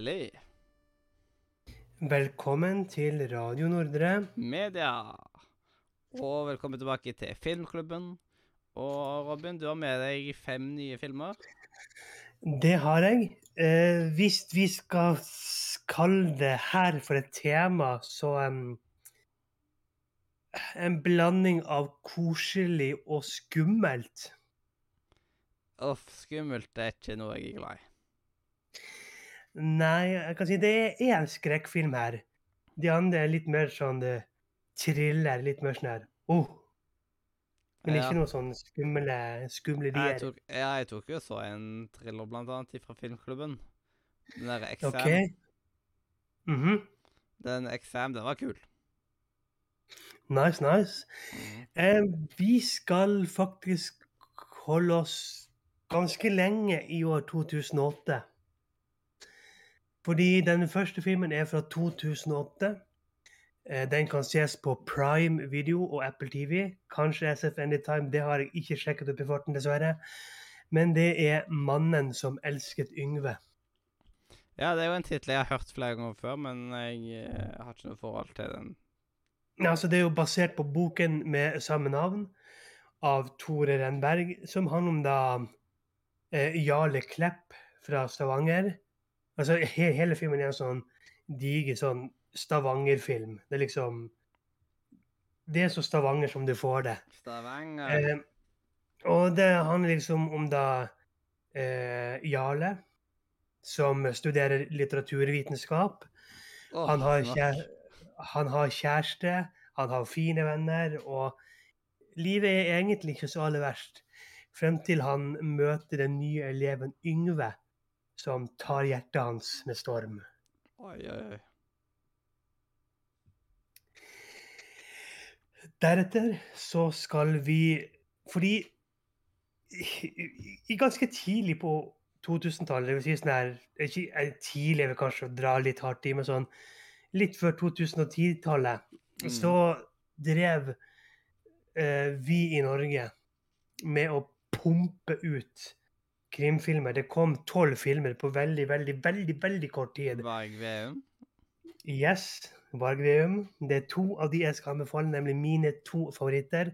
hjertelig. Velkommen til Radio Nordre. Media. Og velkommen tilbake til Filmklubben. Og Robin, du har med deg fem nye filmer. Det har jeg. Eh, hvis vi skal kalle det her for et tema, så um, En blanding av koselig og skummelt. Uff, skummelt er ikke noe jeg er glad i. Nei, jeg kan si det er én skrekkfilm her. De andre er litt mer sånn det thriller, litt mer sånn her oh. Men Ja. ikke noe sånn skumle, skumle Jeg dier. tok, ja, jeg tok jo så en thriller, blant annet, fra Filmklubben. Den derre Exam. OK? Mhm. Den Exam, den var kul. Nice, nice. Mhm. Eh, vi skal faktisk holde oss ganske lenge i år 2008. Fordi den første filmen er fra 2008. Eh, den kan ses på Prime Video og Apple TV. Kanskje SF Anytime, det har jeg ikke sjekket opp i farten, dessverre. Men det er 'Mannen som elsket Yngve'. Ja, det er jo en tittel jeg har hørt flere ganger før, men jeg eh, har ikke noe forhold til den. Ja, altså det er jo basert på boken med samme navn av Tore Renberg, som handler om da eh, Jarle Klepp fra Stavanger. Altså he hele filmen er en sånn diger sånn Stavanger-film. Det er liksom Det er så Stavanger som du får det. Stavanger. Eh, og det handler liksom om da eh, Jarle, som studerer litteraturvitenskap. Oh, Han har, snakk. han har kjæreste, han har fine venner, og livet er egentlig ikke så aller verst. Frem til han møter den nye eleven Yngve, som tar hjertet hans med storm. Oi, oi, oi. Deretter så skal vi Fordi i, i ganske tidlig på 2000-tallet, det vil si sånn her ikke, Tidlig er vel kanskje å dra litt hardt i, men sånn litt før 2010-tallet, Mm. så drev eh, vi i Norge med å pumpe ut krimfilmer. Det kom tolv filmer på veldig, veldig, veldig veldig kort tid. Varg Veum. Yes, Varg Veum. Det er to av de jeg skal anbefale, nemlig mine to favoritter,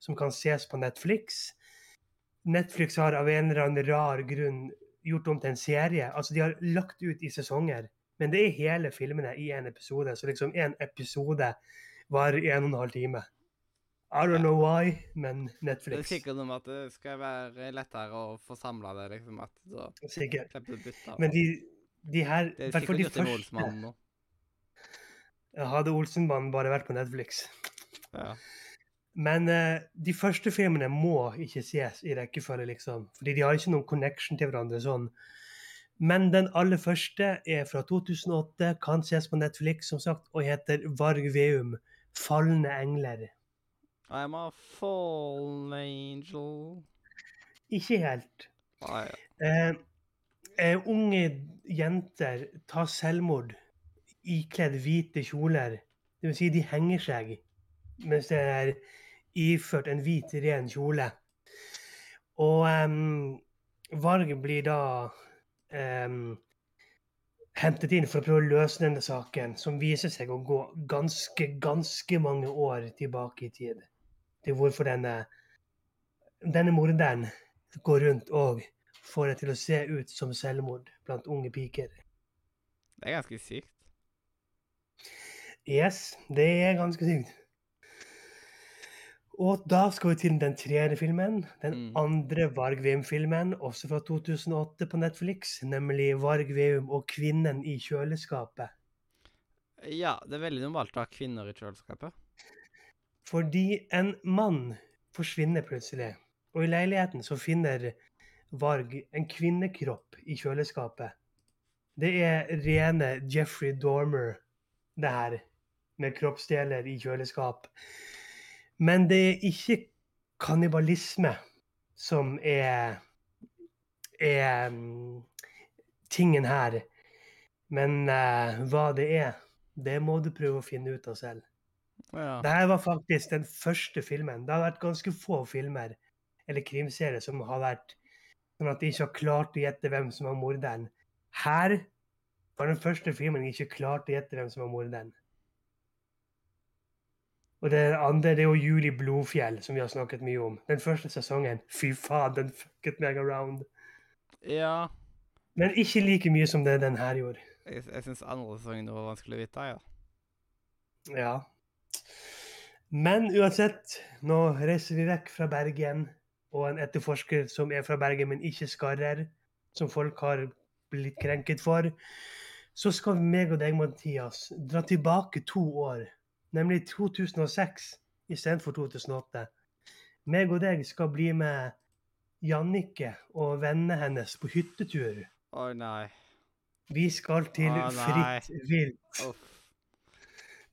som kan ses på Netflix. Netflix har av en eller annen rar grunn gjort om til en serie. Altså, de har lagt ut i sesonger, men det er hele filmene i en episode. Så liksom en episode varer en og en halv time. I don't know why, men Netflix. Det er sikkert noe med at det skal være lettere å få samla det, liksom. At så Sikkert. slipper du bytte. Men de, de her det er sikkert de første Olsmannen nå. Hadde Olsenmannen bare vært på Netflix. Ja. Men uh, de første filmene må ikke ses i rekkefølge, liksom. Fordi de har ikke noen connection til hverandre sånn. Men den aller første er fra 2008, kan ses på Netflix, som sagt, og heter Varg Veum, 'Falne engler'. I'm a fallen angel. Ikke helt. Ah, ja. Eh, eh, unge jenter tar selvmord ikledd hvite kjoler. Det vil si, de henger seg mens de er iført en hvit, ren kjole. Og um, Varg blir da um, hentet inn for å prøve å løse denne saken, som viser seg å gå ganske, ganske mange år tilbake i tid. Til hvorfor denne, denne morderen går rundt og får det til å se ut som selvmord blant unge piker. Det er ganske sykt. Yes, det er ganske sykt. Og da skal vi til den tredje filmen. Den Mm. andre Varg Veum-filmen, også fra 2008 på Netflix, nemlig Varg Veum og kvinnen i kjøleskapet. Ja, det er veldig normalt å ha kvinner i kjøleskapet. Fordi en mann forsvinner plutselig, og i leiligheten så finner Varg en kvinnekropp i kjøleskapet. Det er rene Jeffrey Dormer, det her, med kroppsdeler i kjøleskap. Men det er ikke kannibalisme som er, er mm, tingen her. Men uh, hva det er, det må du prøve å finne ut av selv. Ja. Dette var faktisk den første filmen. Det har vært ganske få filmer eller krimserier som har vært sånn at de ikke har klart å gjette hvem som var morderen. Her var den første filmen jeg ikke klarte å gjette hvem som var morderen. Og det andre det er jo Julie Blodfjell, som vi har snakket mye om. Den første sesongen. Fy faen, den fucket meg around. Ja. Men ikke like mye som det den her gjorde. Jeg, jeg syns andre sesongen var vanskelig å vite, ja. Ja. Men uansett, nå reiser vi vekk fra Bergen, og en etterforsker som er fra Bergen, men ikke skarrer, som folk har blitt krenket for, så skal meg og deg, Mathias, dra tilbake to år, nemlig 2006 istedenfor 2008. Meg og deg skal bli med Jannicke og vennene hennes på hyttetur. Å nei. Vi skal til oh. Fritt vilt. Uff.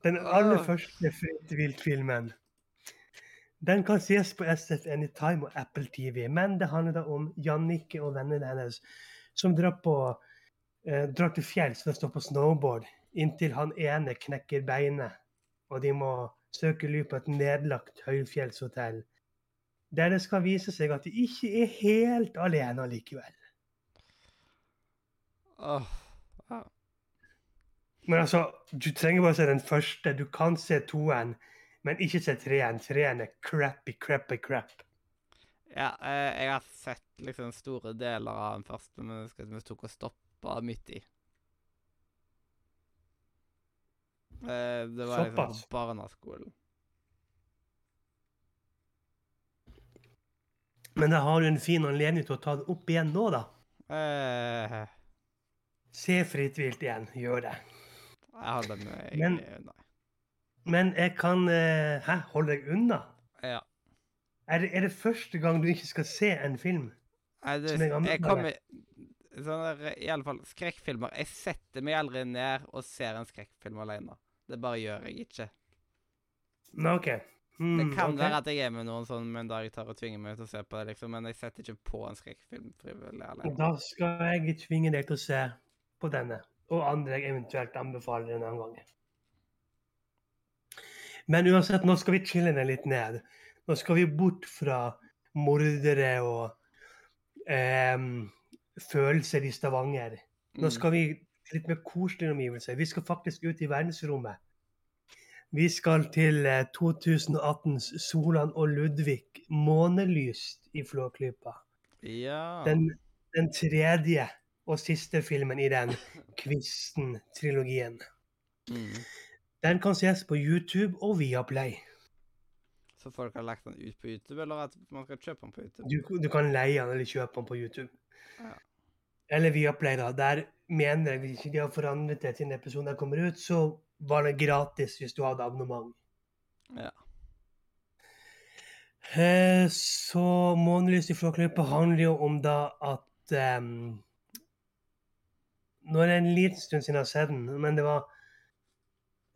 Den aller første Fritt vilt-filmen. Den kan ses på SF Anytime og Apple TV, men det handler da om Jannicke og vennene hennes som drar, på, eh, drar til fjells for å stå på snowboard inntil han ene knekker beinet, og de må søke ly på et nedlagt høyfjellshotell. Der det skal vise seg at de ikke er helt alene allikevel. Åh. Men altså, du trenger bare se den første. Du kan se toeren, men ikke se treeren. Treeren er crappy, crappy, crap. ja eh, jeg har sett liksom store deler av den første, men jeg husker vi tok og stoppa midt i. Eh, det var liksom på barneskolen. Men da har du en fin anledning til å ta det opp igjen nå, da. Eh, Se Fritt vilt igjen. Gjør det. Jeg den jeg, Men- nei. Men jeg kan uh, Hæ? Holde deg unna? Ja. Er det, er det første gang du ikke skal se en film? Nei, det, Som jeg jeg kommer Sånn der, i alle fall skrekkfilmer Jeg setter meg aldri ned og ser en skrekkfilm alene. Det bare gjør jeg ikke. Nå, OK. Mm, Det kan okay. være at jeg er med noen sånn en dag jeg tar og tvinger meg til å se på det, liksom, men jeg setter ikke på en skrekkfilm frivillig alene. Da skal jeg tvinge deg til å se på denne, og andre jeg eventuelt anbefaler en annen gang. Men uansett, nå skal vi chille den litt ned. Nå skal vi bort fra mordere og eh, følelser i Stavanger. Nå Mm. skal vi litt mer koselige omgivelser. Vi skal faktisk ut i verdensrommet. Vi skal til eh, 2018s Solan og Ludvig månelyst i Flåklypa. Ja. Den, den tredje og siste filmen i den Kvisten-trilogien. Mm. Den kan ses på YouTube og Viaplay. Så folk har lagt den ut på YouTube, eller at man kan kjøpe den på YouTube? Du, du kan leie den eller kjøpe den på YouTube. Ja. Eller Viaplay, da. Der mener jeg, hvis ikke de har forandret det siden episoden kommer ut, så var det gratis hvis du hadde abonnement. Ja. Eh, Så Månelys i Flåklypa handler jo om da at em, Nå er det en liten stund siden jeg har sett den, men det var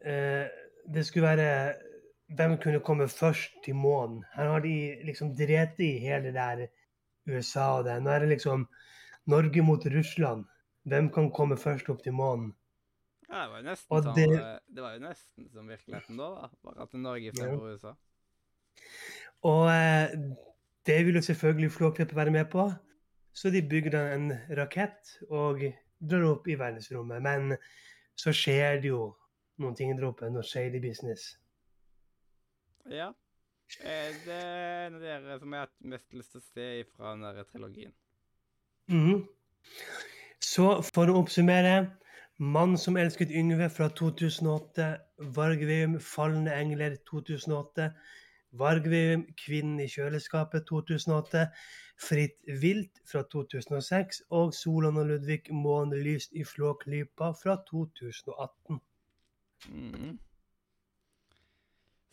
eh, Det skulle være Hvem kunne komme først til månen? Her har de liksom drept i hele det der USA og det. Nå er det liksom Norge mot Russland. Hvem kan komme først opp til månen? ja det var jo nesten Og det- eh, Det var jo nesten som virkeligheten da, da. Bare at Norge Ja. fremfor USA. Og eh, det jo selvfølgelig Flåklypa være med på. Så de bygde en rakett og drar opp i verdensrommet. Men så skjer det jo noen ting der oppe, noe shady business. Ja. Eh, Det er en av dere som jeg har hatt mest lyst til å se fra den der trilogien. Mhm. Så for å oppsummere Mann som elsket Yngve fra 2008. Vargveum, Falne engler 2008. Vargveum, Kvinnen i kjøleskapet 2008. Fritt vilt fra 2006. Og Solan og Ludvig, Månelyst i Flåklypa fra 2018. Mm.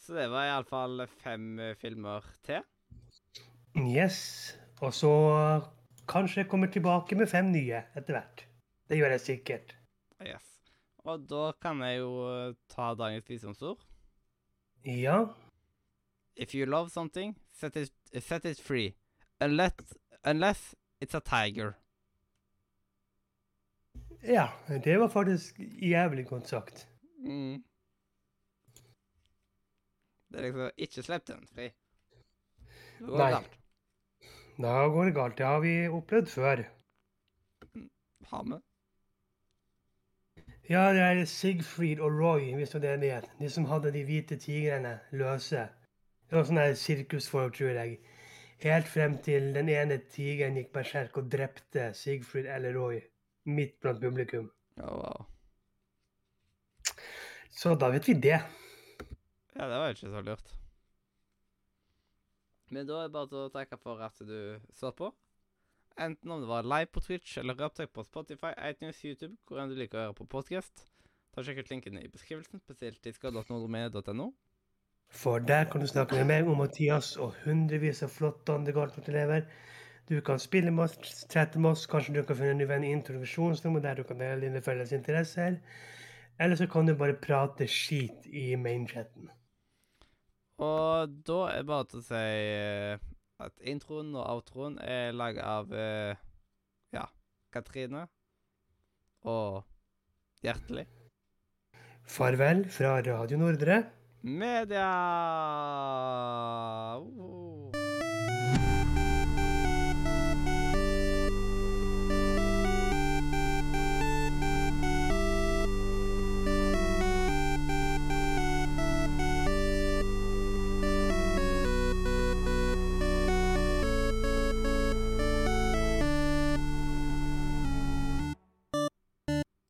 Så det var iallfall fem eh, filmer til. Yes. Og så kanskje jeg kommer tilbake med fem nye etter hvert. Det gjør jeg sikkert. Yes. Og da kan jeg jo ta dagens visdomsord. Ja. If you love something, set it, set it free. Unless, unless it's a tiger. Ja, det var faktisk jævlig godt sagt. Mm. Det er liksom Ikke slipp den fri. Det går Nei. galt. Da går det galt. Det har vi opplevd før. Ha med. Ja, det er Sigfried og Roy, hvis det er det. De som hadde de hvite tigrene løse. Det var sånn her sirkusfolk, tror jeg. Helt frem til den ene tigeren gikk berserk og drepte Sigfrid eller Roy midt blant publikum. Å, wow. Så da vet vi det. Ja, det var jo ikke så lurt. Men da er det bare til å takke for at du så på. Enten om det var live på Twitch eller opptak på Spotify, iTunes, YouTube, hvor enn du liker å høre på podcast. Ta Sjekk ut linkene i beskrivelsen, spesielt discord.nordmed.no. For der kan du snakke med meg og Mathias og hundrevis av flotte andre gartnerelever. Du kan spille med oss, chatte med oss, kanskje du kan finne en uvennig introduksjonsnummer der du kan dele dine felles interesser. Eller så kan du bare prate skit i mainchatten. Og da er det bare til å si eh, at introen og outroen er laget av eh, ja, Katrine og Hjertelig. Farvel fra Radio Nordre. Media! Oh.